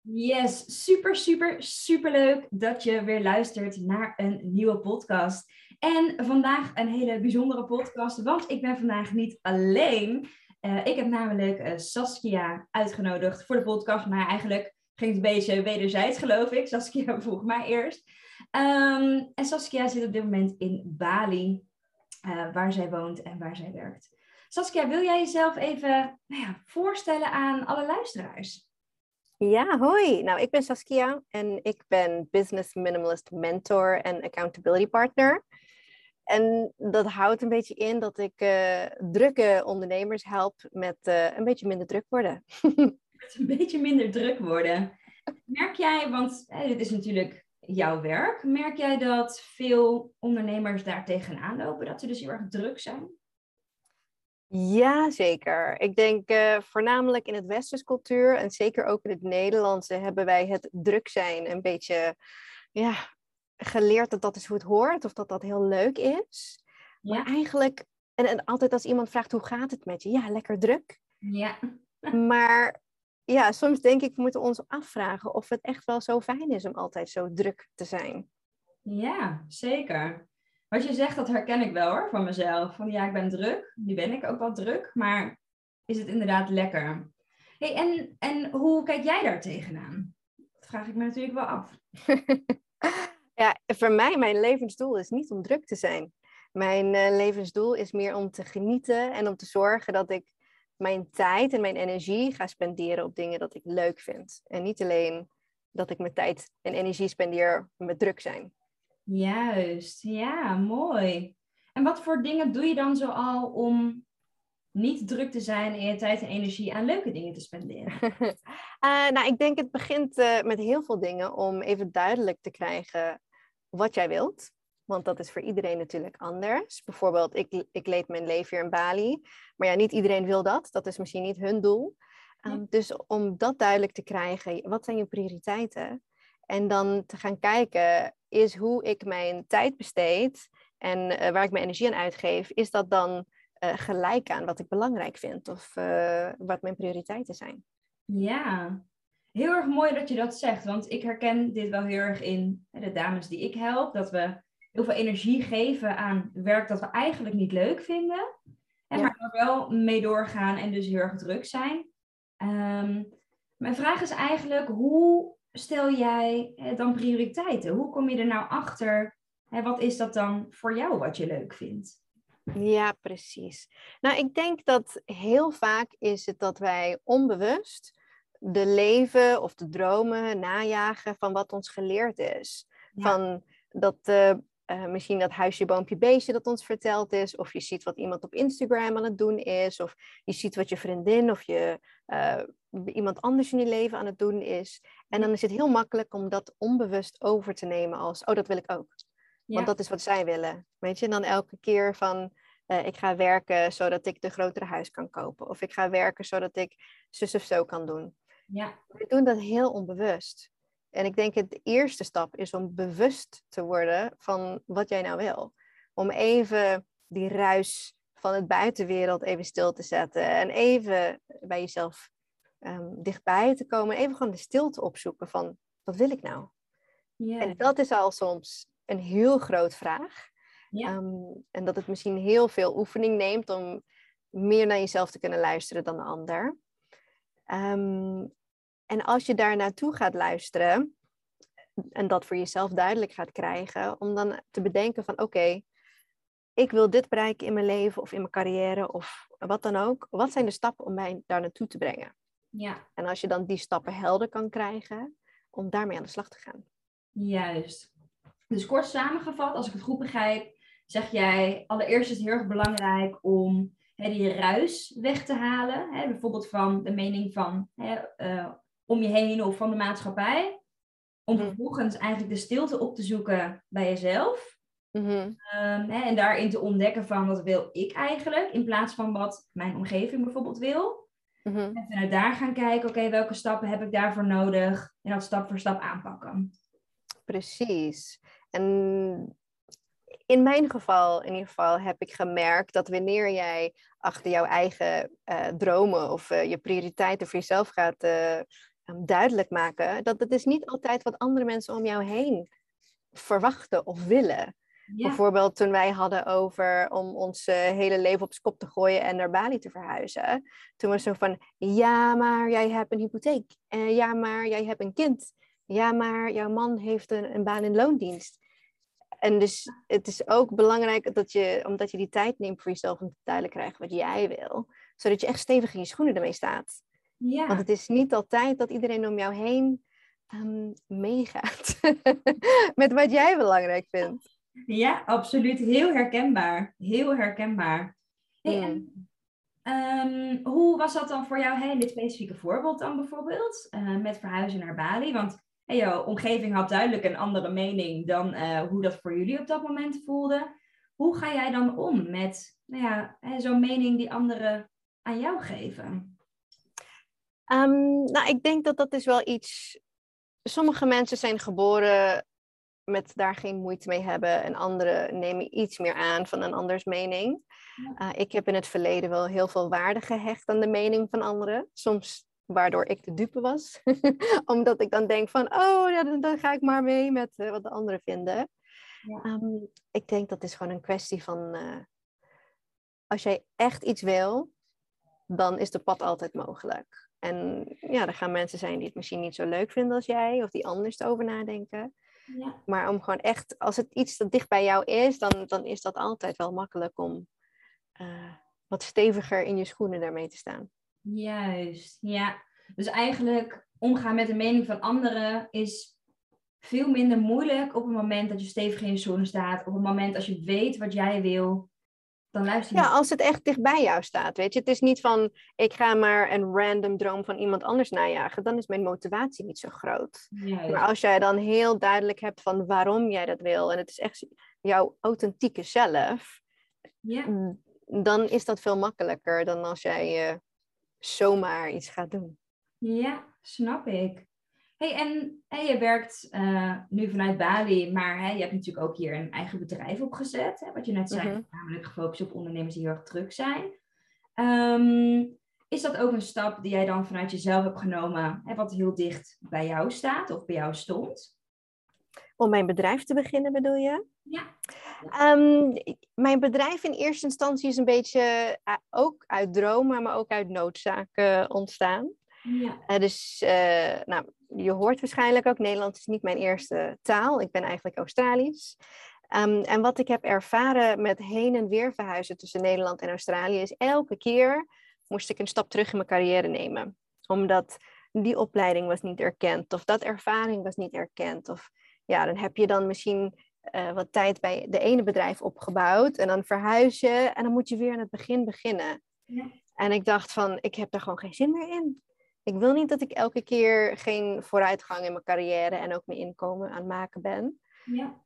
Yes, super, super, super leuk dat je weer luistert naar een nieuwe podcast. En vandaag een hele bijzondere podcast, want ik ben vandaag niet alleen. Eh, ik heb namelijk uh, Saskia uitgenodigd voor de podcast, maar eigenlijk ging het een beetje wederzijds, geloof ik. Saskia vroeg mij eerst. Ehm, en Saskia zit op dit moment in Bali, uh, waar zij woont en waar zij werkt. Saskia, wil jij jezelf even nou ja, voorstellen aan alle luisteraars? Ja, hoi. Nou, ik ben Saskia en ik ben Business Minimalist Mentor en Accountability Partner. En dat houdt een beetje in dat ik uh, drukke ondernemers help met uh, een beetje minder druk worden. een beetje minder druk worden. Merk jij, want hè, dit is natuurlijk jouw werk, merk jij dat veel ondernemers daar tegenaan lopen, dat ze dus heel erg druk zijn? Ja, zeker. Ik denk uh, voornamelijk in het westerse cultuur en zeker ook in het Nederlandse hebben wij het druk zijn een beetje ja, geleerd dat dat is hoe het hoort of dat dat heel leuk is. Ja. Maar eigenlijk, en, en altijd als iemand vraagt hoe gaat het met je? Ja, lekker druk. Ja. maar ja, soms denk ik, we moeten ons afvragen of het echt wel zo fijn is om altijd zo druk te zijn. Ja, zeker. Wat je zegt, dat herken ik wel hoor, van mezelf. Van ja, ik ben druk. Nu ben ik ook wel druk. Maar is het inderdaad lekker? Hey, en, en hoe kijk jij daar tegenaan? Dat vraag ik me natuurlijk wel af. ja, voor mij, mijn levensdoel is niet om druk te zijn. Mijn uh, levensdoel is meer om te genieten en om te zorgen dat ik mijn tijd en mijn energie ga spenderen op dingen dat ik leuk vind. En niet alleen dat ik mijn tijd en energie spendeer met druk zijn. Juist, ja, mooi. En wat voor dingen doe je dan zoal om niet druk te zijn en je tijd en energie aan leuke dingen te spenderen? uh, nou, ik denk het begint uh, met heel veel dingen om even duidelijk te krijgen wat jij wilt. Want dat is voor iedereen natuurlijk anders. Bijvoorbeeld, ik, ik leed mijn leven hier in Bali. Maar ja, niet iedereen wil dat. Dat is misschien niet hun doel. Um, dus om dat duidelijk te krijgen, wat zijn je prioriteiten? En dan te gaan kijken, is hoe ik mijn tijd besteed en uh, waar ik mijn energie aan uitgeef, is dat dan uh, gelijk aan wat ik belangrijk vind of uh, wat mijn prioriteiten zijn? Ja, heel erg mooi dat je dat zegt, want ik herken dit wel heel erg in de dames die ik help, dat we heel veel energie geven aan werk dat we eigenlijk niet leuk vinden, en ja. maar er wel mee doorgaan en dus heel erg druk zijn. Um, mijn vraag is eigenlijk, hoe stel jij dan prioriteiten? Hoe kom je er nou achter? Wat is dat dan voor jou wat je leuk vindt? Ja, precies. Nou, ik denk dat heel vaak is het dat wij onbewust de leven of de dromen najagen van wat ons geleerd is. Van dat uh, uh, misschien dat huisje, boompje, beestje dat ons verteld is. Of je ziet wat iemand op Instagram aan het doen is. Of je ziet wat je vriendin of je, uh, iemand anders in je leven aan het doen is. En dan is het heel makkelijk om dat onbewust over te nemen als, oh, dat wil ik ook. Ja. Want dat is wat zij willen. Weet je, en dan elke keer van, uh, ik ga werken zodat ik de grotere huis kan kopen. Of ik ga werken zodat ik zus of zo kan doen. Ja. We doen dat heel onbewust. En ik denk het de eerste stap is om bewust te worden van wat jij nou wil. Om even die ruis van het buitenwereld even stil te zetten. En even bij jezelf um, dichtbij te komen. Even gewoon de stilte opzoeken van wat wil ik nou? Yeah. En dat is al soms een heel groot vraag. Um, en dat het misschien heel veel oefening neemt om meer naar jezelf te kunnen luisteren dan de ander. Um, en als je daar naartoe gaat luisteren en dat voor jezelf duidelijk gaat krijgen, om dan te bedenken van oké, okay, ik wil dit bereiken in mijn leven of in mijn carrière of wat dan ook. Wat zijn de stappen om mij daar naartoe te brengen? Ja. En als je dan die stappen helder kan krijgen, om daarmee aan de slag te gaan. Juist. Dus kort samengevat, als ik het goed begrijp, zeg jij, allereerst is het heel erg belangrijk om hè, die ruis weg te halen. Hè, bijvoorbeeld van de mening van hè, eh, om je heen of van de maatschappij. Om Mhm. vervolgens eigenlijk de stilte op te zoeken bij jezelf. Mhm. Ehm, hè, en daarin te ontdekken van wat wil ik eigenlijk, in plaats van wat mijn omgeving bijvoorbeeld wil. Mhm. En vanuit daar gaan kijken, oké, welke stappen heb ik daarvoor nodig? En dat stap voor stap aanpakken. Precies. En in mijn geval, in ieder geval, heb ik gemerkt dat wanneer jij achter jouw eigen eh, dromen of eh, je prioriteiten voor jezelf gaat eh, duidelijk maken, dat het is niet altijd wat andere mensen om jou heen verwachten of willen. Ja, Bijvoorbeeld toen wij hadden over om ons eh, hele leven op z'n kop te gooien en naar Bali te verhuizen. Toen was het zo van, ja, maar jij hebt een hypotheek. En ja, maar jij hebt een kind. Ja, maar jouw man heeft een, een baan in loondienst. En dus het is ook belangrijk dat je, omdat je die tijd neemt voor jezelf om te duidelijk krijgen wat jij wil. Zodat je echt stevig in je schoenen ermee staat. Ja. Want het is niet altijd dat iedereen om jou heen ehm, meegaat met wat jij belangrijk vindt. Ja, absoluut. Heel herkenbaar. Heel herkenbaar. Hey, Mm. en, ehm, hoe was dat dan voor jou, in dit specifieke voorbeeld dan bijvoorbeeld, eh, met verhuizen naar Bali? Want hey, jouw omgeving had duidelijk een andere mening dan eh, hoe dat voor jullie op dat moment voelde. Hoe ga jij dan om met nou ja, hè, zo'n mening die anderen aan jou geven? Ehm, nou, ik denk dat dat is wel iets. Sommige mensen zijn geboren met daar geen moeite mee hebben en anderen nemen iets meer aan van een anders mening. Uh, ik heb in het verleden wel heel veel waarde gehecht aan de mening van anderen. Soms waardoor ik de dupe was. Omdat ik dan denk van, oh, ja, dan, dan ga ik maar mee met uh, wat de anderen vinden. Ja. Um, ik denk dat is gewoon een kwestie van, uh, als jij echt iets wil, dan is de pad altijd mogelijk. En ja, er gaan mensen zijn die het misschien niet zo leuk vinden als jij, of die anders over nadenken. Ja. Maar om gewoon echt, als het iets dat dicht bij jou is, dan, dan is dat altijd wel makkelijk om uh, wat steviger in je schoenen daarmee te staan. Juist, ja. Dus eigenlijk omgaan met de mening van anderen is veel minder moeilijk op het moment dat je stevig in je schoenen staat. Op het moment als je weet wat jij wil, dan luister je. Ja, als het echt dicht bij jou staat, weet je. Het is niet van, ik ga maar een random droom van iemand anders najagen. Dan is mijn motivatie niet zo groot. Maar als jij dan heel duidelijk hebt van waarom jij dat wil. En het is echt jouw authentieke zelf. Ja. Dan is dat veel makkelijker dan als jij uh, zomaar iets gaat doen. Ja, snap ik. Hey, en je werkt uh, nu vanuit Bali, maar hey, je hebt natuurlijk ook hier een eigen bedrijf opgezet. Hè, wat je net zei, Mhm. namelijk gefocust op ondernemers die heel erg druk zijn. Ehm, is dat ook een stap die jij dan vanuit jezelf hebt genomen, hè, wat heel dicht bij jou staat of bij jou stond? Om mijn bedrijf te beginnen, bedoel je? Ja. Um, mijn bedrijf in eerste instantie is een beetje uh, ook uit dromen, maar ook uit noodzaak uh, ontstaan. Ja. Uh, dus nou, je hoort waarschijnlijk ook, Nederlands is niet mijn eerste taal. Ik ben eigenlijk Australisch. Um, en wat ik heb ervaren met heen en weer verhuizen tussen Nederland en Australië is elke keer moest ik een stap terug in mijn carrière nemen. Omdat die opleiding was niet erkend of dat ervaring was niet erkend. Of ja, dan heb je dan misschien uh, wat tijd bij de ene bedrijf opgebouwd en dan verhuis je en dan moet je weer aan het begin beginnen. Ja. En ik dacht van, ik heb daar gewoon geen zin meer in. Ik wil niet dat ik elke keer geen vooruitgang in mijn carrière en ook mijn inkomen aan het maken ben. Ja.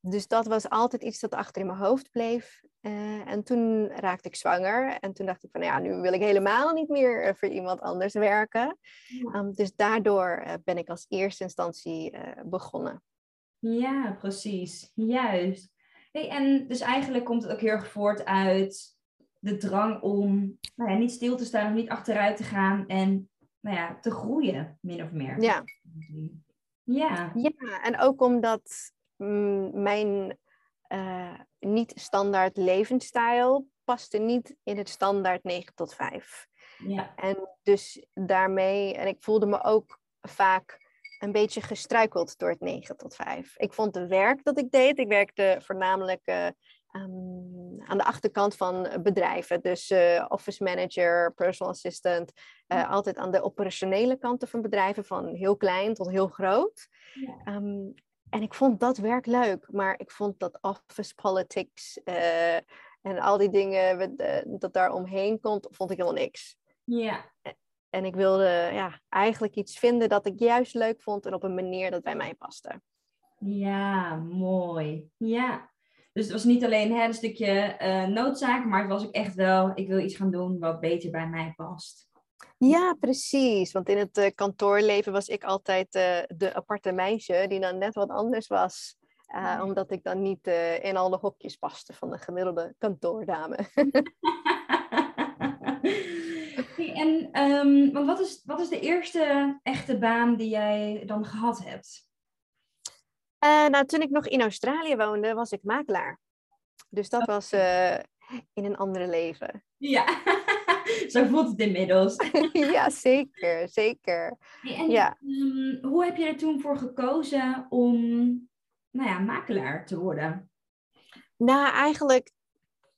Dus dat was altijd iets dat achter in mijn hoofd bleef. Uh, en toen raakte ik zwanger. En toen dacht ik van, ja, nu wil ik helemaal niet meer uh, voor iemand anders werken. Ja. Um, dus daardoor ben ik als eerste instantie begonnen. Ja, precies. Juist. Hey, en dus eigenlijk komt het ook heel erg voort uit de drang om nou ja, niet stil te staan, om niet achteruit te gaan en nou ja, te groeien, min of meer. Ja. Ja. Ja, en ook omdat mm, mijn uh, niet standaard levensstijl paste niet in het standaard 9 tot 5. Ja. En dus daarmee, en ik voelde me ook vaak een beetje gestruikeld door het 9 tot 5. Ik vond het werk dat ik deed, ik werkte voornamelijk uh, um, aan de achterkant van bedrijven. Dus uh, office manager, personal assistant, uh, altijd aan de operationele kanten van bedrijven, van heel klein tot heel groot. Ja. Um, En ik vond dat werk leuk, maar ik vond dat office politics eh, en al die dingen dat daar omheen komt, vond ik helemaal niks. Ja. En ik wilde ja, eigenlijk iets vinden dat ik juist leuk vond en op een manier dat bij mij paste. Ja, mooi. Ja. Dus het was niet alleen hè, een stukje uh, noodzaak, maar het was ook echt wel, ik wil iets gaan doen wat beter bij mij past. Ja, precies. Want in het uh, kantoorleven was ik altijd uh, de aparte meisje die dan net wat anders was. Omdat ik dan niet in alle hokjes paste van de gemiddelde kantoordame. en um, want wat, is, wat is de eerste echte baan die jij dan gehad hebt? Nou, toen ik nog in Australië woonde, was ik makelaar. Dus dat was in een andere leven. Ja. Zo voelt het inmiddels. ja, zeker, zeker. En, ja. Ehm, hoe heb je er toen voor gekozen om nou ja, makelaar te worden? Nou, eigenlijk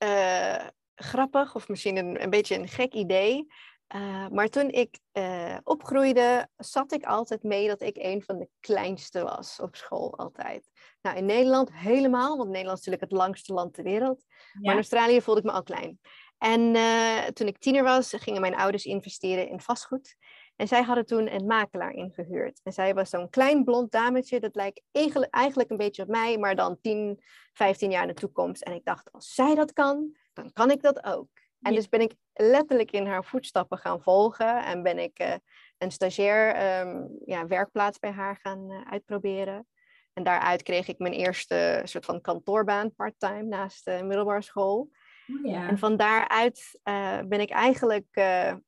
uh, grappig of misschien een, een beetje een gek idee. Uh, maar toen ik uh, opgroeide, zat ik altijd mee dat ik een van de kleinste was op school altijd. Nou, in Nederland helemaal, want Nederland is natuurlijk het langste land ter wereld. Maar in Australië voelde ik me al klein. En uh, toen ik tiener was, gingen mijn ouders investeren in vastgoed. En zij hadden toen een makelaar ingehuurd. En zij was zo'n klein blond dametje, dat lijkt eigenlijk een beetje op mij, maar dan 10, 15 jaar in de toekomst. En ik dacht, als zij dat kan, dan kan ik dat ook. En dus ben ik letterlijk in haar voetstappen gaan volgen en ben ik uh, een stagiair um, ja, werkplaats bij haar gaan uh, uitproberen. En daaruit kreeg ik mijn eerste soort van kantoorbaan part-time naast de middelbare school. Oh, ja. En van daaruit uh, ben ik eigenlijk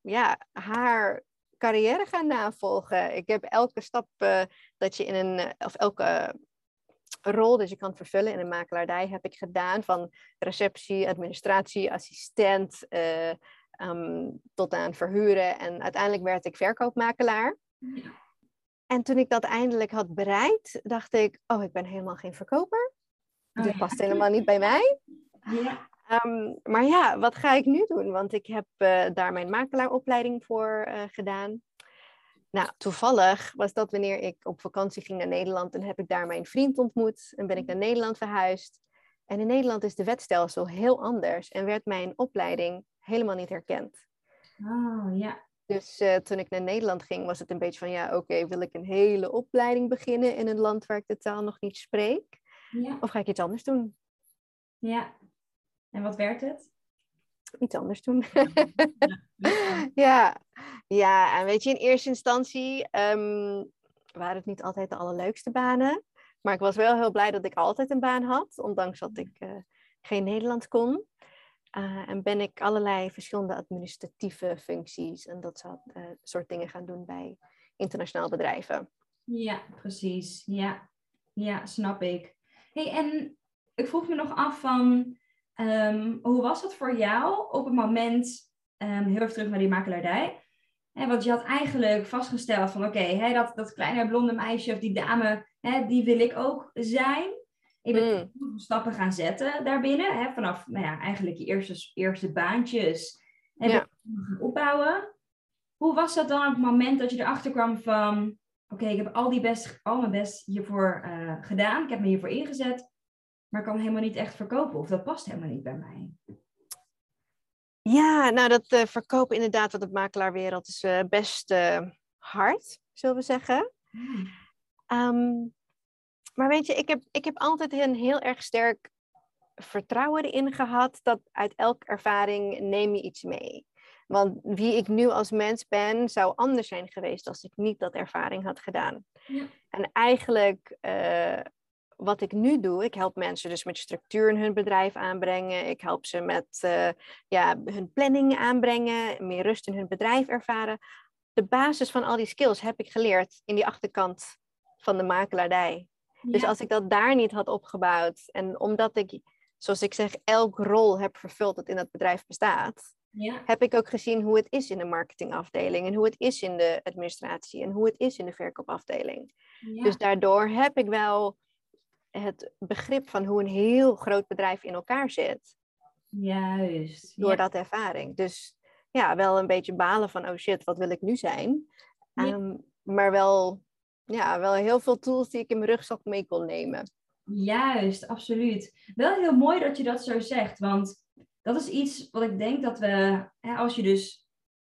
ja, haar carrière gaan navolgen. Ik heb elke stap dat je in een, of elke rol dat je kan vervullen in een makelaardij heb ik gedaan. Van receptie, administratie, assistent, um, tot aan verhuren. En uiteindelijk werd ik verkoopmakelaar. Ja. En toen ik dat eindelijk had bereikt, dacht ik, oh, ik ben helemaal geen verkoper. Oh, Dit past helemaal niet bij mij. Ja. Um, maar ja, wat ga ik nu doen? Want ik heb uh, daar mijn makelaaropleiding voor uh, gedaan. Nou, toevallig was dat wanneer ik op vakantie ging naar Nederland en heb ik daar mijn vriend ontmoet en ben ik naar Nederland verhuisd. En in Nederland is de wetstelsel heel anders en werd mijn opleiding helemaal niet herkend. Oh, ja. Dus uh, toen ik naar Nederland ging, was het een beetje van ja, oké, okay, wil ik een hele opleiding beginnen in een land waar ik de taal nog niet spreek? Ja. Of ga ik iets anders doen? Ja, en wat werd het? Iets anders doen. ja. ja, en weet je, in eerste instantie um, waren het niet altijd de allerleukste banen. Maar ik was wel heel blij dat ik altijd een baan had, ondanks dat ik uh, geen Nederlands kon. Uh, en ben ik allerlei verschillende administratieve functies en dat soort, uh, soort dingen gaan doen bij internationaal bedrijven. Ja, precies. Ja, ja snap ik. Hey, en ik vroeg me nog af van, um, hoe was dat voor jou op het moment, um, heel even terug naar die makelaardij, hè, want je had eigenlijk vastgesteld van, oké, okay, dat, dat kleine blonde meisje of die dame, hè, die wil ik ook zijn. Ik ben mm. stappen gaan zetten daarbinnen. Hè, vanaf nou ja, eigenlijk je eerste, eerste baantjes. En ja. opbouwen. Hoe was dat dan op het moment dat je erachter kwam van... Oké, ik heb al, die best, al mijn best hiervoor uh, gedaan. Ik heb me hiervoor ingezet. Maar ik kan helemaal niet echt verkopen. Of dat past helemaal niet bij mij. Ja, nou dat uh, verkopen inderdaad wat het makelaarwereld is uh, best hard, zullen we zeggen. Mm. Um, maar weet je, ik heb, ik heb altijd een heel erg sterk vertrouwen erin gehad dat uit elke ervaring neem je iets mee. Want wie ik nu als mens ben, zou anders zijn geweest als ik niet dat ervaring had gedaan. Ja. En eigenlijk, uh, wat ik nu doe, ik help mensen dus met structuur in hun bedrijf aanbrengen. Ik help ze met uh, ja, hun planning aanbrengen, meer rust in hun bedrijf ervaren. De basis van al die skills heb ik geleerd in die achterkant van de makelaardij. Dus als ik dat daar niet had opgebouwd en omdat ik, zoals ik zeg, elke rol heb vervuld dat in dat bedrijf bestaat, ja. heb ik ook gezien hoe het is in de marketingafdeling en hoe het is in de administratie en hoe het is in de verkoopafdeling. Ja. Dus daardoor heb ik wel het begrip van hoe een heel groot bedrijf in elkaar zit. Juist. Door ja. dat ervaring. Dus ja, wel een beetje balen van, oh shit, wat wil ik nu zijn? Um, maar wel ja, wel heel veel tools die ik in mijn rugzak mee kon nemen. Juist, absoluut. Wel heel mooi dat je dat zo zegt, want dat is iets wat ik denk dat we, hè, als je dus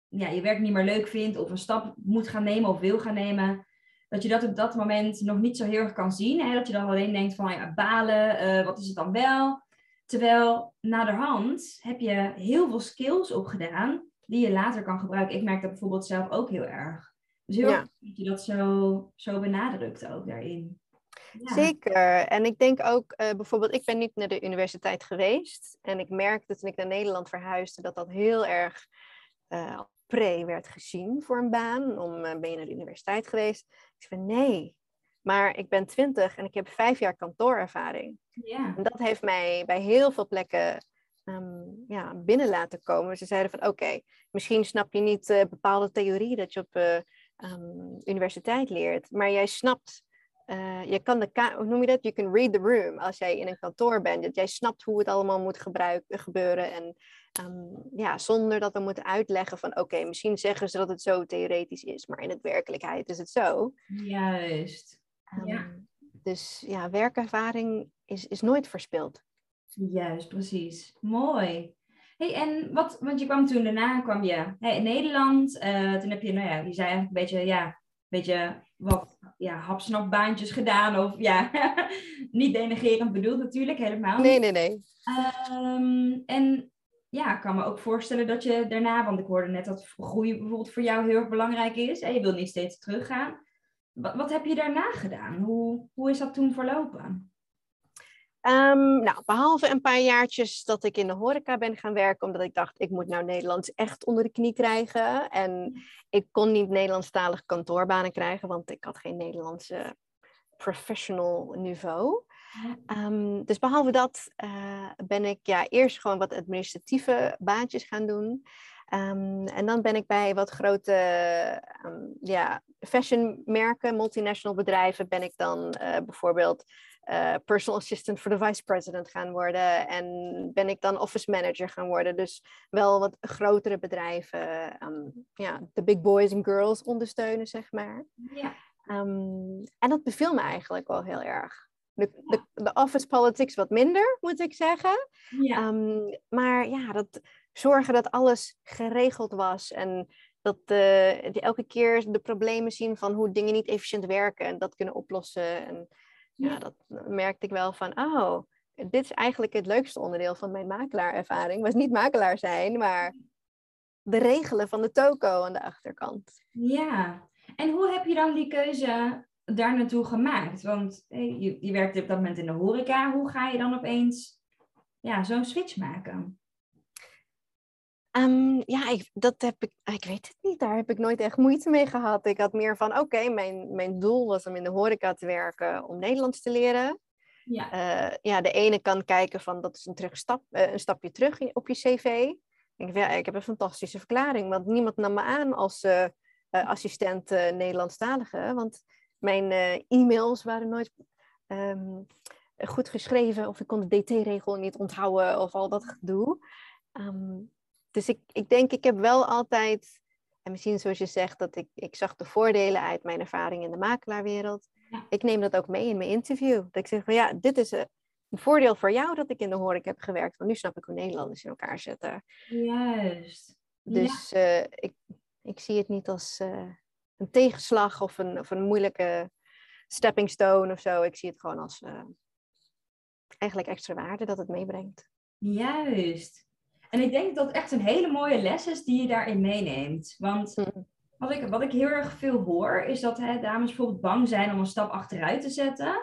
ja, je werk niet meer leuk vindt of een stap moet gaan nemen of wil gaan nemen, dat je dat op dat moment nog niet zo heel erg kan zien. Hè? Dat je dan alleen denkt van ja, balen, uh, wat is het dan wel? Terwijl naderhand heb je heel veel skills opgedaan die je later kan gebruiken. Ik merk dat bijvoorbeeld zelf ook heel erg. Dus heel ja. dat je dat zo, zo benadrukt ook daarin. Ja. Zeker. En ik denk ook, uh, bijvoorbeeld, ik ben niet naar de universiteit geweest. En ik merkte toen ik naar Nederland verhuisde dat dat heel erg uh, pre werd gezien voor een baan. Om, uh, ben je naar de universiteit geweest? Ik zei nee, maar ik ben twintig en ik heb vijf jaar kantoorervaring. Ja. En dat heeft mij bij heel veel plekken um, ja, binnen laten komen. Ze zeiden van oké, misschien snap je niet uh, bepaalde theorieën dat je op uh, um, universiteit leert, maar jij snapt, uh, je kan de hoe noem je dat? You can read the room als jij in een kantoor bent. Dat jij snapt hoe het allemaal moet gebruiken, gebeuren en um, ja, zonder dat we moeten uitleggen van oké, misschien zeggen ze dat het zo theoretisch is, maar in het werkelijkheid is het zo. Juist. ja. Dus ja, werkervaring is, is nooit verspild. Juist, precies. Mooi. Hey, en wat, want je kwam toen daarna, kwam je hey, in Nederland. Uh, toen heb je, nou ja, je zei eigenlijk een beetje, ja, een beetje wat ja, hapsnapbaantjes gedaan. Of ja, niet denigerend bedoeld natuurlijk, helemaal. Nee, nee, nee. Um, en ja, ik kan me ook voorstellen dat je daarna, want ik hoorde net dat groei bijvoorbeeld voor jou heel erg belangrijk is. En je wil niet steeds teruggaan. Wat, wat heb je daarna gedaan? Hoe, hoe is dat toen verlopen? Um, nou, behalve een paar jaartjes dat ik in de horeca ben gaan werken, omdat ik dacht, ik moet nou Nederlands echt onder de knie krijgen. En ik kon niet Nederlandstalige kantoorbanen krijgen, want ik had geen Nederlandse professional niveau. Um, dus behalve dat uh, ben ik ja, eerst gewoon wat administratieve baantjes gaan doen. Um, en dan ben ik bij wat grote um, ja, fashionmerken, multinational bedrijven, ben ik dan uh, bijvoorbeeld uh, personal assistant voor de vice president gaan worden. En ben ik dan office manager gaan worden. Dus wel wat grotere bedrijven, um, ja, de big boys en girls ondersteunen, zeg maar. Ja. en dat beviel me eigenlijk wel heel erg de, de, de, office politics wat minder, moet ik zeggen. Ja. Um, maar ja, dat zorgen dat alles geregeld was en dat uh, elke keer de problemen zien van hoe dingen niet efficiënt werken en dat kunnen oplossen. En ja, dat merkte ik wel van, oh, dit is eigenlijk het leukste onderdeel van mijn makelaarervaring. Was niet makelaar zijn, maar de regelen van de toko aan de achterkant. Ja, en hoe heb je dan die keuze daar naartoe gemaakt? Want je, je werkte op dat moment in de horeca. Hoe ga je dan opeens ja, zo'n switch maken? Um, ja, ik, dat heb ik, ik weet het niet. Daar heb ik nooit echt moeite mee gehad. Ik had meer van, oké, mijn, mijn doel was om in de horeca te werken om Nederlands te leren. Ja. Uh, ja, de ene kan kijken van, dat is een, terugstap, uh, een stapje terug op je cv. Ik, ja, ik heb een fantastische verklaring, want niemand nam me aan als uh, assistent Nederlandstalige. Want mijn e-mails waren nooit um, goed geschreven of ik kon de DT-regel niet onthouden of al dat gedoe. Um, dus ik, ik denk, ik heb wel altijd, en misschien zoals je zegt, dat ik, ik zag de voordelen uit mijn ervaring in de makelaarwereld. Ja. Ik neem dat ook mee in mijn interview. Dat ik zeg van ja, dit is een voordeel voor jou dat ik in de horeca heb gewerkt. Want nu snap ik hoe Nederlanders in elkaar zitten. Juist. Dus ja. uh, ik, ik zie het niet als uh, een tegenslag of een, of een moeilijke stepping stone of zo. Ik zie het gewoon als uh, eigenlijk extra waarde dat het meebrengt. Juist. En ik denk dat het echt een hele mooie les is die je daarin meeneemt. Want hm. wat, ik, wat ik heel erg veel hoor, is dat hè, dames bijvoorbeeld bang zijn om een stap achteruit te zetten.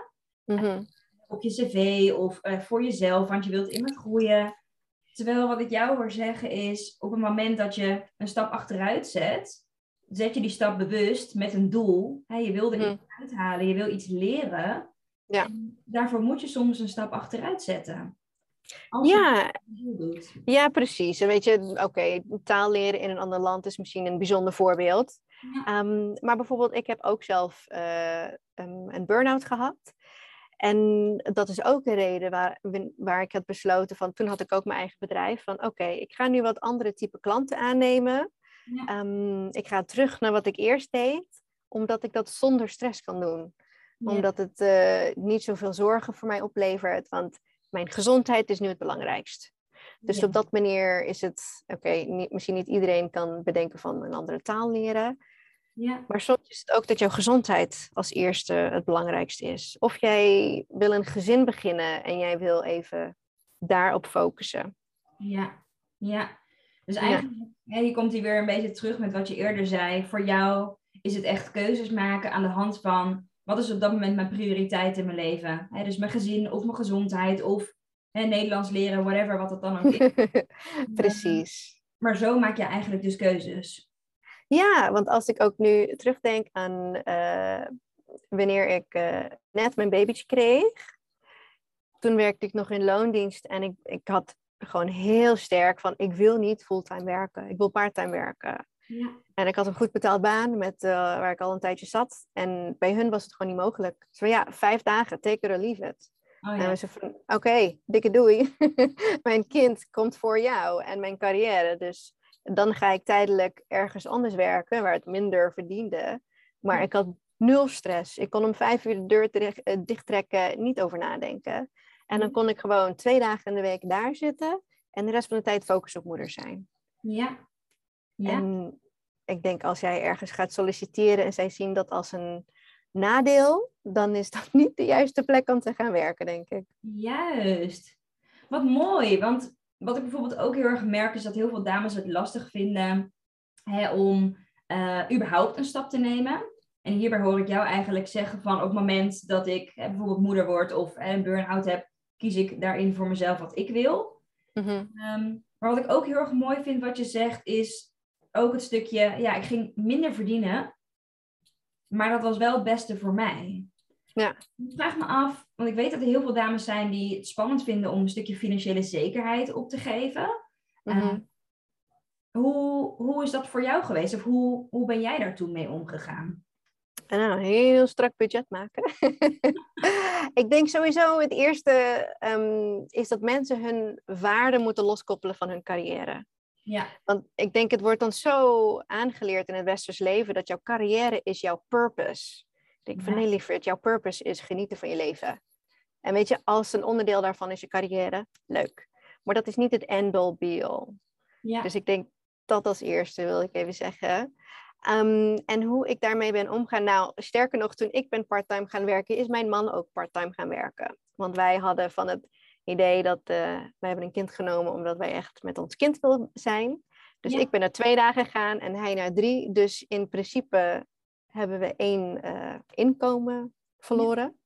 Mm-hmm. Op je cv of uh, voor jezelf, want je wilt immer groeien. Terwijl wat ik jou hoor zeggen is, op het moment dat je een stap achteruit zet, zet je die stap bewust met een doel. Hè, je wil er hmm. iets uithalen, je wil iets leren. Ja. daarvoor moet je soms een stap achteruit zetten. Ja. ja, precies. En weet je, oké, taal leren in een ander land is misschien een bijzonder voorbeeld. Ehm, maar bijvoorbeeld, ik heb ook zelf uh, um, een burn-out gehad. En dat is ook een reden waar, waar ik had besloten van, toen had ik ook mijn eigen bedrijf, van oké, ik ga nu wat andere type klanten aannemen. Ehm, ik ga terug naar wat ik eerst deed, omdat ik dat zonder stress kan doen. Ja. Omdat het uh, niet zoveel zorgen voor mij oplevert. Want mijn gezondheid is nu het belangrijkst. Dus Ja. op dat manier is het, oké, misschien niet iedereen kan bedenken van een andere taal leren. Ja. Maar soms is het ook dat jouw gezondheid als eerste het belangrijkste is. Of jij wil een gezin beginnen en jij wil even daarop focussen. Ja, ja. Dus Ja. eigenlijk, hier komt hij weer een beetje terug met wat je eerder zei. Voor jou is het echt keuzes maken aan de hand van wat is op dat moment mijn prioriteit in mijn leven. Dus mijn gezin of mijn gezondheid of Nederlands leren, whatever, wat dat dan ook is. Precies. Maar zo maak je eigenlijk dus keuzes. Ja, want als ik ook nu terugdenk aan eh, wanneer ik eh, net mijn babytje kreeg, toen werkte ik nog in loondienst en ik, ik had gewoon heel sterk van ik wil niet fulltime werken, ik wil parttime werken. Ja. En ik had een goed betaald baan met, eh, waar ik al een tijdje zat. En bij hun was het gewoon niet mogelijk. Dus van ja, vijf dagen, take it or leave it. Oh, En we zeiden van, oké, dikke doei. mijn kind komt voor jou en mijn carrière. Dus dan ga ik tijdelijk ergens anders werken, waar het minder verdiende. Maar Ja. ik had nul stress. Ik kon om vijf uur de deur terecht- eh, dichttrekken, niet over nadenken. En dan kon ik gewoon twee dagen in de week daar zitten. En de rest van de tijd focus op moeder zijn. ja. Ja. En ik denk als jij ergens gaat solliciteren en zij zien dat als een nadeel, dan is dat niet de juiste plek om te gaan werken, denk ik. Juist. Wat mooi, want wat ik bijvoorbeeld ook heel erg merk is dat heel veel dames het lastig vinden hè, om eh, überhaupt een stap te nemen. En hierbij hoor ik jou eigenlijk zeggen van op het moment dat ik hè, bijvoorbeeld moeder word of hè, een burn-out heb, kies ik daarin voor mezelf wat ik wil. Ehm, maar wat ik ook heel erg mooi vind wat je zegt is ook het stukje, ja, ik ging minder verdienen, maar dat was wel het beste voor mij. Ja. Ik vraag me af, want ik weet dat er heel veel dames zijn die het spannend vinden om een stukje financiële zekerheid op te geven. Mhm. Ehm, hoe, hoe is dat voor jou geweest? Of hoe, hoe ben jij daar toen mee omgegaan? En een heel strak budget maken. ik denk sowieso het eerste ehm, is dat mensen hun waarde moeten loskoppelen van hun carrière. Ja, Want ik denk het wordt dan zo aangeleerd in het westers leven dat jouw carrière is jouw purpose. Ik denk van Ja. nee lieverd, jouw purpose is genieten van je leven. En weet je, als een onderdeel daarvan is je carrière, leuk. Maar dat is niet het end-all be-all. ja, Dus ik denk dat als eerste wil ik even zeggen. Ehm, en hoe ik daarmee ben omgaan. Nou, sterker nog, toen ik ben parttime gaan werken, is mijn man ook parttime gaan werken. Want wij hadden van het idee dat eh, wij hebben een kind genomen omdat wij echt met ons kind wilden zijn. Dus Ja. ik ben naar twee dagen gegaan en hij naar drie. Dus in principe hebben we één eh, inkomen verloren.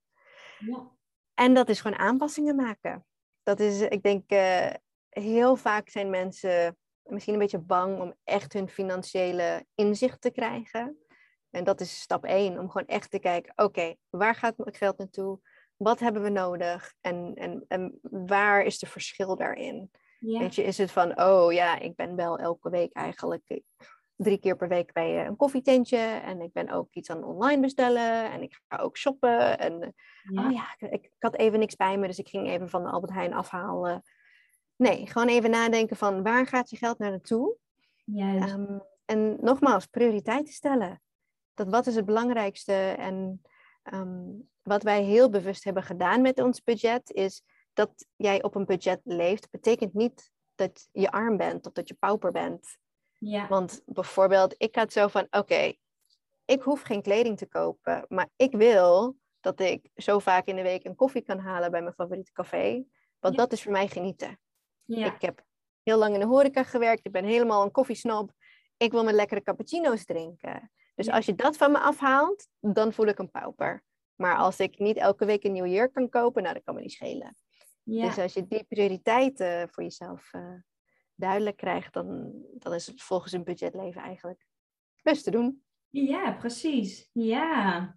ja, En dat is gewoon aanpassingen maken. Dat is, ik denk, eh, heel vaak zijn mensen misschien een beetje bang om echt hun financiële inzicht te krijgen. En dat is stap één, om gewoon echt te kijken, oké, waar gaat mijn geld naartoe? Wat hebben we nodig? En, en, en waar is de verschil daarin? ja, Weet je, is het van, oh ja, ik ben wel elke week eigenlijk eh, drie keer per week bij eh, een koffietentje. En ik ben ook iets aan online bestellen. En ik ga ook shoppen. En eh, ja. Oh ja, ik, ik had even niks bij me, dus ik ging even van de Albert Heijn afhalen. Nee, gewoon even nadenken van waar gaat je geld naar naartoe? Juist. Ehm, en nogmaals, prioriteiten stellen. Dat wat is het belangrijkste? En ehm, wat wij heel bewust hebben gedaan met ons budget, is dat jij op een budget leeft, betekent niet dat je arm bent of dat je pauper bent. ja, Want bijvoorbeeld, ik had zo van, oké, ik hoef geen kleding te kopen, maar ik wil dat ik zo vaak in de week een koffie kan halen bij mijn favoriete café. Want Ja. dat is voor mij genieten. ja, Ik heb heel lang in de horeca gewerkt, ik ben helemaal een koffiesnob. Ik wil mijn lekkere cappuccino's drinken. Dus als je dat van me afhaalt, dan voel ik een pauper. Maar als ik niet elke week een nieuw jurk kan kopen, nou, dat kan me niet schelen. ja. Dus als je die prioriteiten voor jezelf eh, duidelijk krijgt, dan, dan is het volgens een budgetleven eigenlijk best te doen. Ja, precies. Ja.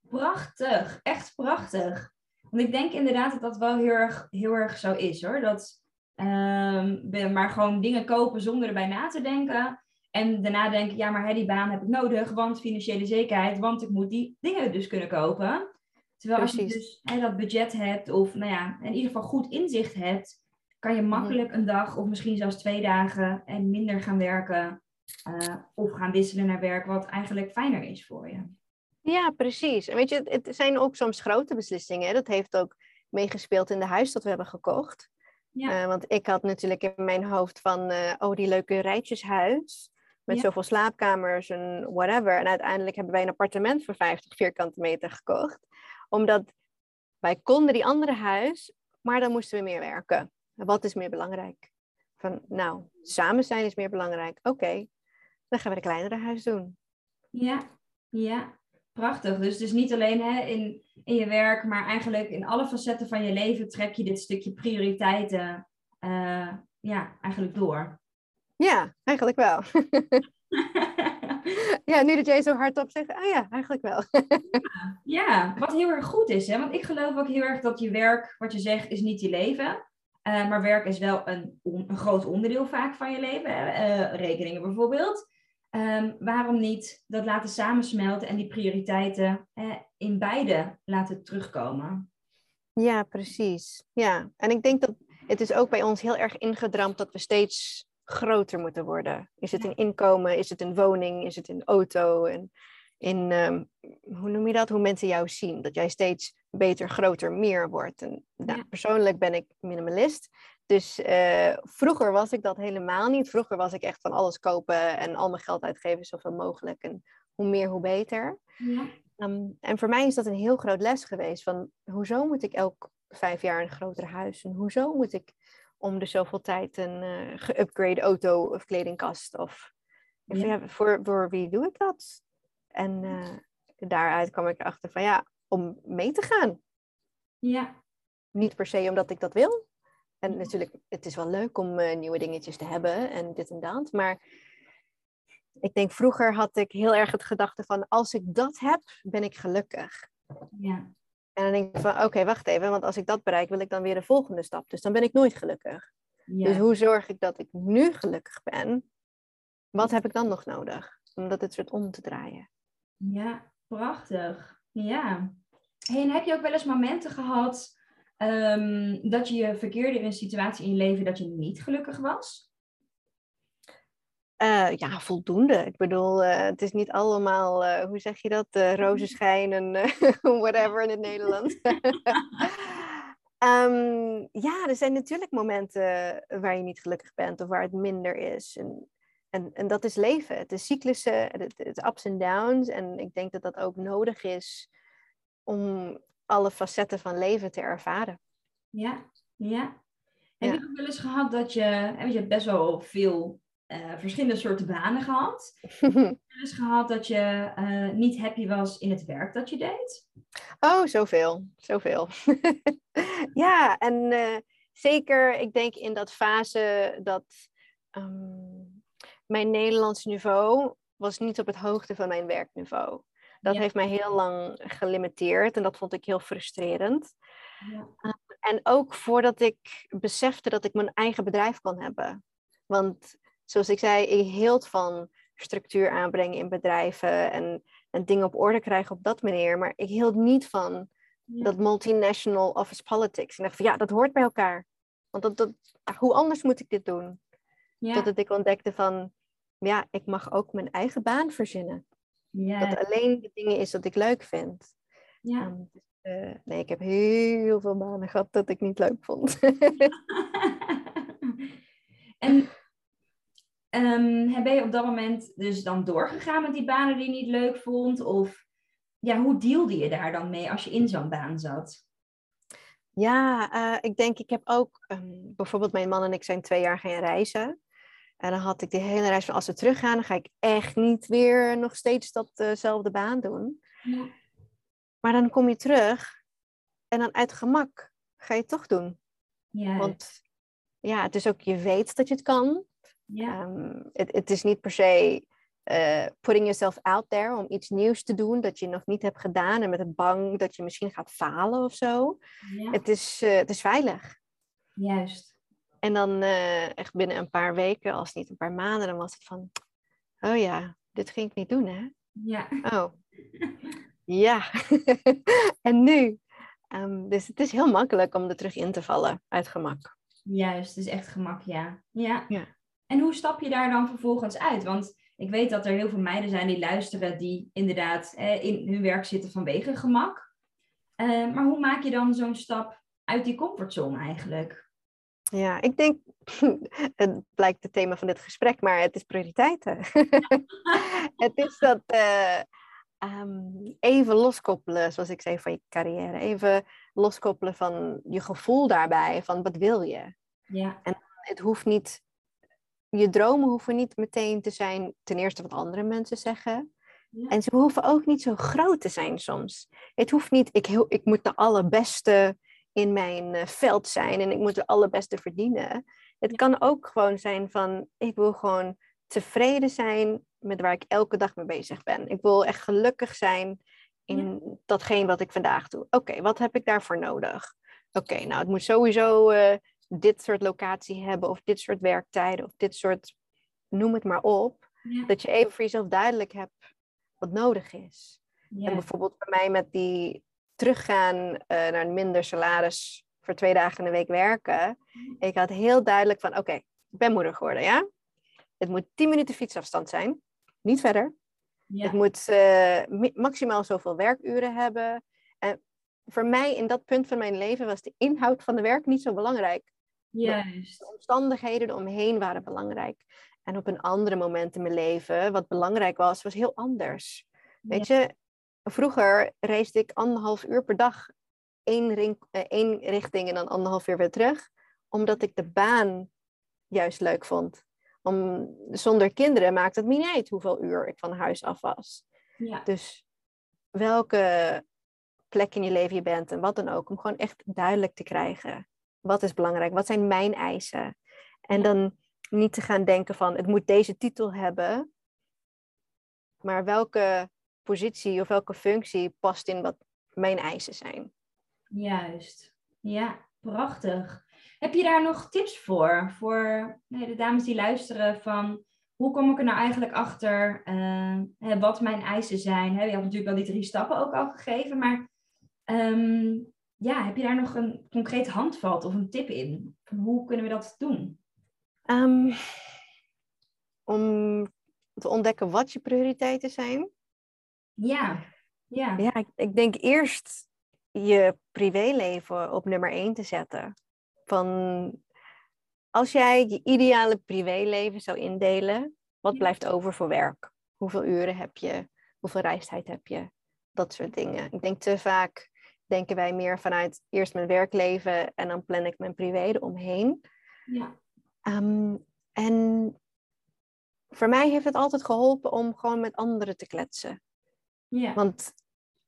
Prachtig. Echt prachtig. Want ik denk inderdaad dat dat wel heel erg, heel erg zo is hoor. Dat we maar gewoon dingen kopen zonder erbij na te denken. En daarna denken, ja, maar hè, die baan heb ik nodig, want financiële zekerheid, want ik moet die dingen dus kunnen kopen. Terwijl als je dus hè, dat budget hebt, of nou ja, in ieder geval goed inzicht hebt, kan je makkelijk een dag of misschien zelfs twee dagen en minder gaan werken eh, of gaan wisselen naar werk wat eigenlijk fijner is voor je. Ja, precies. En weet je, het zijn ook soms grote beslissingen. Dat heeft ook meegespeeld in de huis dat we hebben gekocht. Ja. Uh, want ik had natuurlijk in mijn hoofd van, uh, oh, die leuke rijtjeshuis. Met zoveel slaapkamers en whatever. En uiteindelijk hebben wij een appartement voor 50 vierkante meter gekocht. Omdat wij konden die andere huis, maar dan moesten we meer werken. Wat is meer belangrijk? Van, nou, samen zijn is meer belangrijk. Oké, dan gaan we de kleinere huis doen. Ja, ja. Prachtig. Dus, dus niet alleen hè, in, in je werk, maar eigenlijk in alle facetten van je leven trek je dit stukje prioriteiten uh, ja, eigenlijk door. Ja, eigenlijk wel. ja, nu dat jij zo hardop zegt, ah ja, eigenlijk wel. ja, ja, wat heel erg goed is, hè? want ik geloof ook heel erg dat je werk, wat je zegt, is niet je leven. Uh, maar werk is wel een, een groot onderdeel vaak van je leven. Uh, rekeningen bijvoorbeeld. Um, waarom niet dat laten samensmelten en die prioriteiten eh, in beide laten terugkomen? Ja, precies. Ja, en ik denk dat het is ook bij ons heel erg ingedramd dat we steeds groter moeten worden. Is het een inkomen? Is het een woning? Is het een auto? En in, um, hoe noem je dat? Hoe mensen jou zien. Dat jij steeds beter, groter, meer wordt. En nou, ja. persoonlijk ben ik minimalist. Dus uh, vroeger was ik dat helemaal niet. Vroeger was ik echt van alles kopen en al mijn geld uitgeven, zoveel mogelijk. En hoe meer, hoe beter. Ja. Um, en voor mij is dat een heel groot les geweest. Van hoezo moet ik elk vijf jaar een groter huis? En hoezo moet ik om de zoveel tijd een uh, geüpgrade auto of kledingkast? Of ja. Ja, voor, voor wie doe ik dat? En uh, daaruit kwam ik erachter van ja, om mee te gaan. Ja. Niet per se omdat ik dat wil, en natuurlijk, het is wel leuk om uh, nieuwe dingetjes te hebben en dit en dat. Maar ik denk, vroeger had ik heel erg het gedachte van, als ik dat heb, ben ik gelukkig. Ja. En dan denk ik van, oké, wacht even, want als ik dat bereik, wil ik dan weer de volgende stap. Dus dan ben ik nooit gelukkig. Ja. Dus hoe zorg ik dat ik nu gelukkig ben? Wat heb ik dan nog nodig? Om dat het soort om te draaien. Ja, prachtig. Ja. Hey, en heb je ook wel eens momenten gehad Um, dat je je verkeerde in een situatie in je leven dat je niet gelukkig was? Uh, ja, voldoende. Ik bedoel, uh, het is niet allemaal, uh, hoe zeg je dat, rozen schijnen, whatever in het Nederlands. um, ja, er zijn natuurlijk momenten waar je niet gelukkig bent of waar het minder is. En, en, en dat is leven. Het is cyclussen, het, het ups en downs. En ik denk dat dat ook nodig is om alle facetten van leven te ervaren. Ja, ja. Heb je ook wel eens gehad dat je, je hebt best wel veel uh, verschillende soorten banen gehad. heb je wel eens gehad dat je uh, niet happy was in het werk dat je deed? Oh, zoveel. Zoveel. ja, en uh, zeker, ik denk in dat fase dat um, mijn Nederlands niveau was niet op het hoogte van mijn werkniveau. Dat heeft mij heel lang gelimiteerd en dat vond ik heel frustrerend. Ja. Uh, en ook voordat ik besefte dat ik mijn eigen bedrijf kon hebben. Want zoals ik zei, ik hield van structuur aanbrengen in bedrijven en, en dingen op orde krijgen op dat manier. Maar ik hield niet van ja. dat multinational office politics. Ik dacht van ja, dat hoort bij elkaar. Want dat, dat, hoe anders moet ik dit doen? Ja. Totdat ik ontdekte van, ja, ik mag ook mijn eigen baan verzinnen. Ja. Dat alleen de dingen is dat ik leuk vind. Ja. Um, uh, nee, ik heb heel veel banen gehad dat ik niet leuk vond. en um, ben je op dat moment dus dan doorgegaan met die banen die je niet leuk vond? Of ja, hoe dealde je daar dan mee als je in zo'n baan zat? Ja, uh, ik denk, ik heb ook, um, bijvoorbeeld mijn man en ik zijn twee jaar gaan reizen. En dan had ik de hele reis van als we teruggaan, dan ga ik echt niet weer nog steeds datzelfde baan doen. Ja. Maar dan kom je terug en dan uit gemak ga je het toch doen. Ja. Want ja, het is ook, je weet dat je het kan. Ja. Um, het, het is niet per se uh, putting yourself out there om iets nieuws te doen dat je nog niet hebt gedaan en met het bang dat je misschien gaat falen of zo. Het, is, uh, het is veilig. Juist. En dan uh, echt binnen een paar weken, als niet een paar maanden, dan was het van, oh ja, dit ging ik niet doen, hè? Ja. Oh, ja. en nu? Um, dus het is heel makkelijk om er terug in te vallen uit gemak. Juist, dus echt gemak, ja. Ja. ja. En hoe stap je daar dan vervolgens uit? Want ik weet dat er heel veel meiden zijn die luisteren, die inderdaad eh, in hun werk zitten vanwege gemak. Eh, maar hoe maak je dan zo'n stap uit die comfortzone eigenlijk? Ja, ik denk, het blijkt het thema van dit gesprek, maar het is prioriteiten. het is dat uh, um, even loskoppelen, zoals ik zei, van je carrière. Even loskoppelen van je gevoel daarbij, van wat wil je? Ja. En het hoeft niet, je dromen hoeven niet meteen te zijn, ten eerste wat andere mensen zeggen. Ja. En ze hoeven ook niet zo groot te zijn soms. Het hoeft niet, ik, ik moet de allerbeste in mijn eh, veld zijn en ik moet de allerbeste verdienen. Het kan ook gewoon zijn van, ik wil gewoon tevreden zijn met waar ik elke dag mee bezig ben. Ik wil echt gelukkig zijn in datgene wat ik vandaag doe. Oké, wat heb ik daarvoor nodig? Oké, nou, het moet sowieso uh, dit soort locatie hebben, of dit soort werktijden, of dit soort, noem het maar op. Dat je even voor jezelf duidelijk hebt wat nodig is. En bijvoorbeeld bij mij met die teruggaan uh, naar een minder salaris voor twee dagen in de week werken. Ik had heel duidelijk van, oké, ik ben moeder geworden, ja? Het moet 10 minuten fietsafstand zijn, niet verder. Het moet uh, maximaal zoveel werkuren hebben. Voor mij in dat punt van mijn leven was de inhoud van de werk niet zo belangrijk. Juist. De omstandigheden eromheen waren belangrijk. En op een andere moment in mijn leven, wat belangrijk was, was heel anders. Weet je, vroeger reisde ik anderhalf uur per dag één, ring, eh, één richting en dan anderhalf uur weer terug. Omdat ik de baan juist leuk vond. Om, zonder kinderen maakt het me niet uit hoeveel uur ik van huis af was. Ja. Dus welke plek in je leven je bent en wat dan ook. Om gewoon echt duidelijk te krijgen. Wat is belangrijk? Wat zijn mijn eisen? En dan niet te gaan denken van het moet deze titel hebben. Maar welke positie of welke functie past in wat mijn eisen zijn? Juist. Ja, prachtig. Heb je daar nog tips voor? Voor nee, de dames die luisteren van hoe kom ik er nou eigenlijk achter uh, wat mijn eisen zijn? Je had natuurlijk al die drie stappen ook al gegeven, maar ehm, ja, heb je daar nog een concreet handvat of een tip in? Hoe kunnen we dat doen? Um, om te ontdekken wat je prioriteiten zijn? Ja, ja. Ja, ik, ik denk eerst je privéleven op nummer één te zetten. Van als jij je ideale privéleven zou indelen, wat blijft over voor werk? Hoeveel uren heb je? Hoeveel reistijd heb je? Dat soort dingen. Ik denk te vaak denken wij meer vanuit eerst mijn werkleven en dan plan ik mijn privé eromheen. Ja. Um, en voor mij heeft het altijd geholpen om gewoon met anderen te kletsen. Ja. Want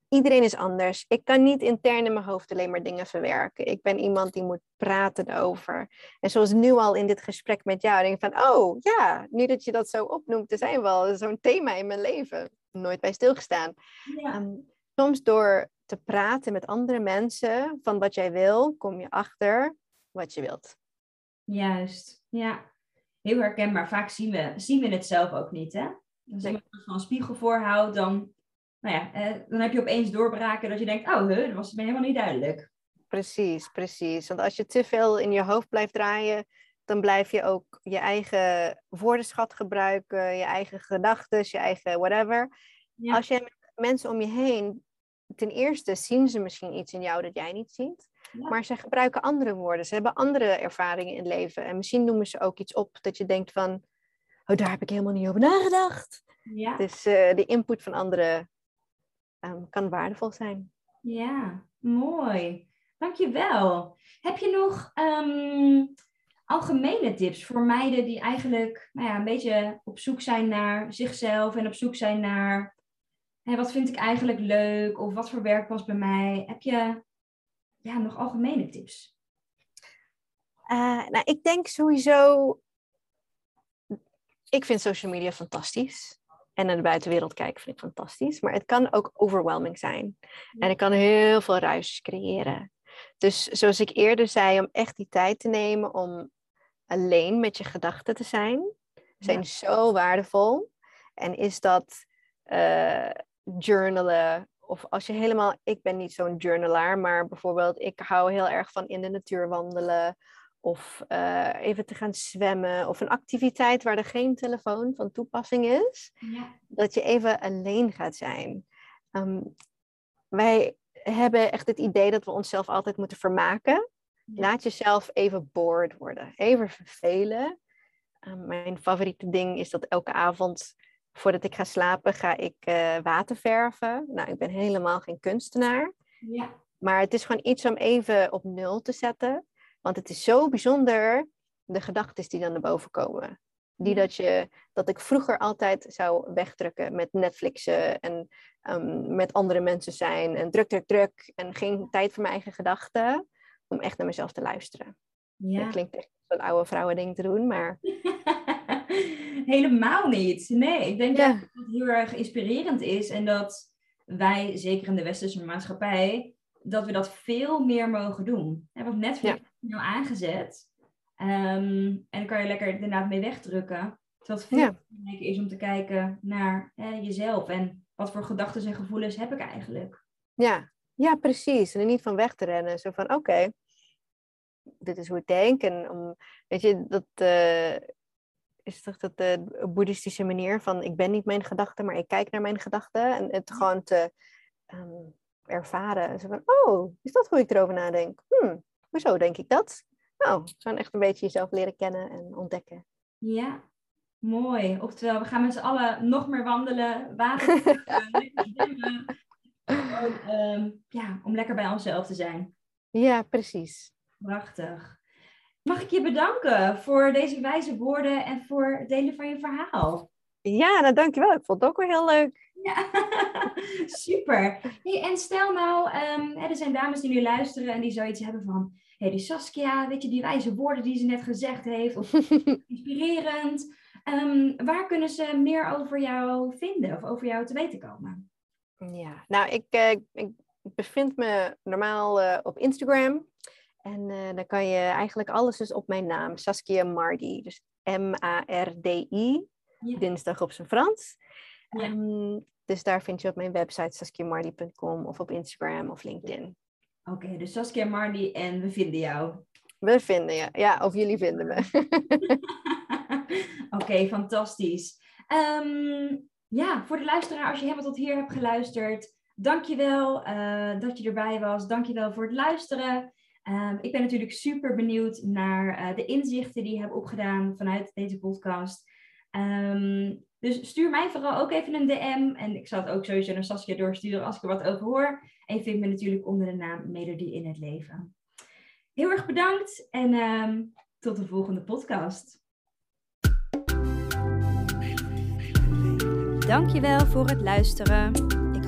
iedereen is anders. Ik kan niet intern in mijn hoofd alleen maar dingen verwerken. Ik ben iemand die moet praten erover. En zoals nu al in dit gesprek met jou, denk ik van, oh ja, nu dat je dat zo opnoemt, er zijn wel zo'n thema in mijn leven. Nooit bij stilgestaan. Ja. Ehm, soms door te praten met andere mensen van wat jij wil, kom je achter wat je wilt. Juist, ja. Heel herkenbaar. Vaak zien we, zien we het zelf ook niet, hè? Als je een spiegel voorhoudt, dan nou ja, eh, dan heb je opeens doorbraken dat je denkt, oh, huh, dat was me helemaal niet duidelijk. Precies, precies. Want als je te veel in je hoofd blijft draaien, dan blijf je ook je eigen woordenschat gebruiken, je eigen gedachten, je eigen whatever. Als je mensen om je heen, ten eerste zien ze misschien iets in jou dat jij niet ziet. Maar ze gebruiken andere woorden. Ze hebben andere ervaringen in het leven. En misschien noemen ze ook iets op dat je denkt van, oh, daar heb ik helemaal niet over nagedacht. Ja. Dus uh, de input van anderen um, kan waardevol zijn. Ja, mooi. Dankjewel. Heb je nog um, algemene tips voor meiden die eigenlijk nou ja, een beetje op zoek zijn naar zichzelf en op zoek zijn naar hè, wat vind ik eigenlijk leuk of wat voor werk was bij mij? Heb je ja, nog algemene tips? Uh, nou, ik denk sowieso. Ik vind social media fantastisch en naar de buitenwereld kijken vind ik fantastisch. Maar het kan ook overwhelming zijn. En het kan heel veel ruis creëren. Dus zoals ik eerder zei, om echt die tijd te nemen om alleen met je gedachten te zijn, zijn zo waardevol. En is dat uh, journalen, of als je helemaal, ik ben niet zo'n journalaar, maar bijvoorbeeld ik hou heel erg van in de natuur wandelen of eh, even te gaan zwemmen of een activiteit waar er geen telefoon van toepassing is, Ja. dat je even alleen gaat zijn. Ehm, wij hebben echt het idee dat we onszelf altijd moeten vermaken. Ja. Laat jezelf even bored worden, even vervelen. Ehm, mijn favoriete ding is dat elke avond voordat ik ga slapen, ga ik eh, water verven. Nou, ik ben helemaal geen kunstenaar. Ja. Maar het is gewoon iets om even op nul te zetten. Want het is zo bijzonder, de gedachten die dan naar boven komen. Die dat, je, dat ik vroeger altijd zou wegdrukken met Netflixen en ehm, met andere mensen zijn. En druk, druk, druk. En geen tijd voor mijn eigen gedachten. Om echt naar mezelf te luisteren. Ja. Dat klinkt echt zo'n oude vrouwen ding te doen, maar Helemaal niet. Nee, ik denk Ja. dat het heel erg inspirerend is en dat wij, zeker in de westerse maatschappij, dat we dat veel meer mogen doen. Want Netflix is nou aangezet ehm, en dan kan je lekker inderdaad mee wegdrukken. Terwijl het veel Ja. belangrijker is om te kijken naar hè, jezelf en wat voor gedachten en gevoelens heb ik eigenlijk. Ja, ja, precies. En er niet van weg te rennen. Zo van, oké, dit is hoe ik denk. En om, weet je, dat eh, is toch dat de boeddhistische manier van, ik ben niet mijn gedachten, maar ik kijk naar mijn gedachten. En het gewoon te ehm, ervaren. Zo van, oh, is dat hoe ik erover nadenk? Hm, hoezo denk ik dat? Nou, gewoon echt een beetje jezelf leren kennen en ontdekken. Ja, mooi. Oftewel, we gaan met z'n allen nog meer wandelen, water, zwemmen. Gewoon, ehm, ja, om lekker bij onszelf te zijn. Ja, precies. Prachtig. Mag ik je bedanken voor deze wijze woorden en voor het delen van je verhaal? Ja, nou dankjewel. Ik vond het ook weer heel leuk. Ja, super. Hey, en stel nou, ehm, er zijn dames die nu luisteren en die zoiets hebben van, hé, die Saskia, weet je, die wijze woorden die ze net gezegd heeft, of inspirerend. Ehm, waar kunnen ze meer over jou vinden of over jou te weten komen? Ja, nou, ik, eh, ik bevind me normaal eh, op Instagram. En eh dan kan je eigenlijk alles dus op mijn naam, Saskia Mardi. Dus M-A-R-D-I, Ja. dinsdag op zijn Frans. Ja. Ehm, dus daar vind je op mijn website saskiamardi.com of op Instagram of LinkedIn. Oké, dus Saskia Marley en we vinden jou. We vinden je, ja, of jullie vinden me. Oké, fantastisch. Ehm, ja, voor de luisteraar, als je helemaal tot hier hebt geluisterd, dankjewel eh dat je erbij was. Dankjewel voor het luisteren. Ehm, ik ben natuurlijk super benieuwd naar eh, de inzichten die je hebt opgedaan vanuit deze podcast. Ehm, dus stuur mij vooral ook even een DM. En ik zal het ook sowieso naar Saskia doorsturen als ik er wat over hoor. En je vindt me natuurlijk onder de naam Melodie in het Leven. Heel erg bedankt en ehm, tot de volgende podcast. Dankjewel voor het luisteren.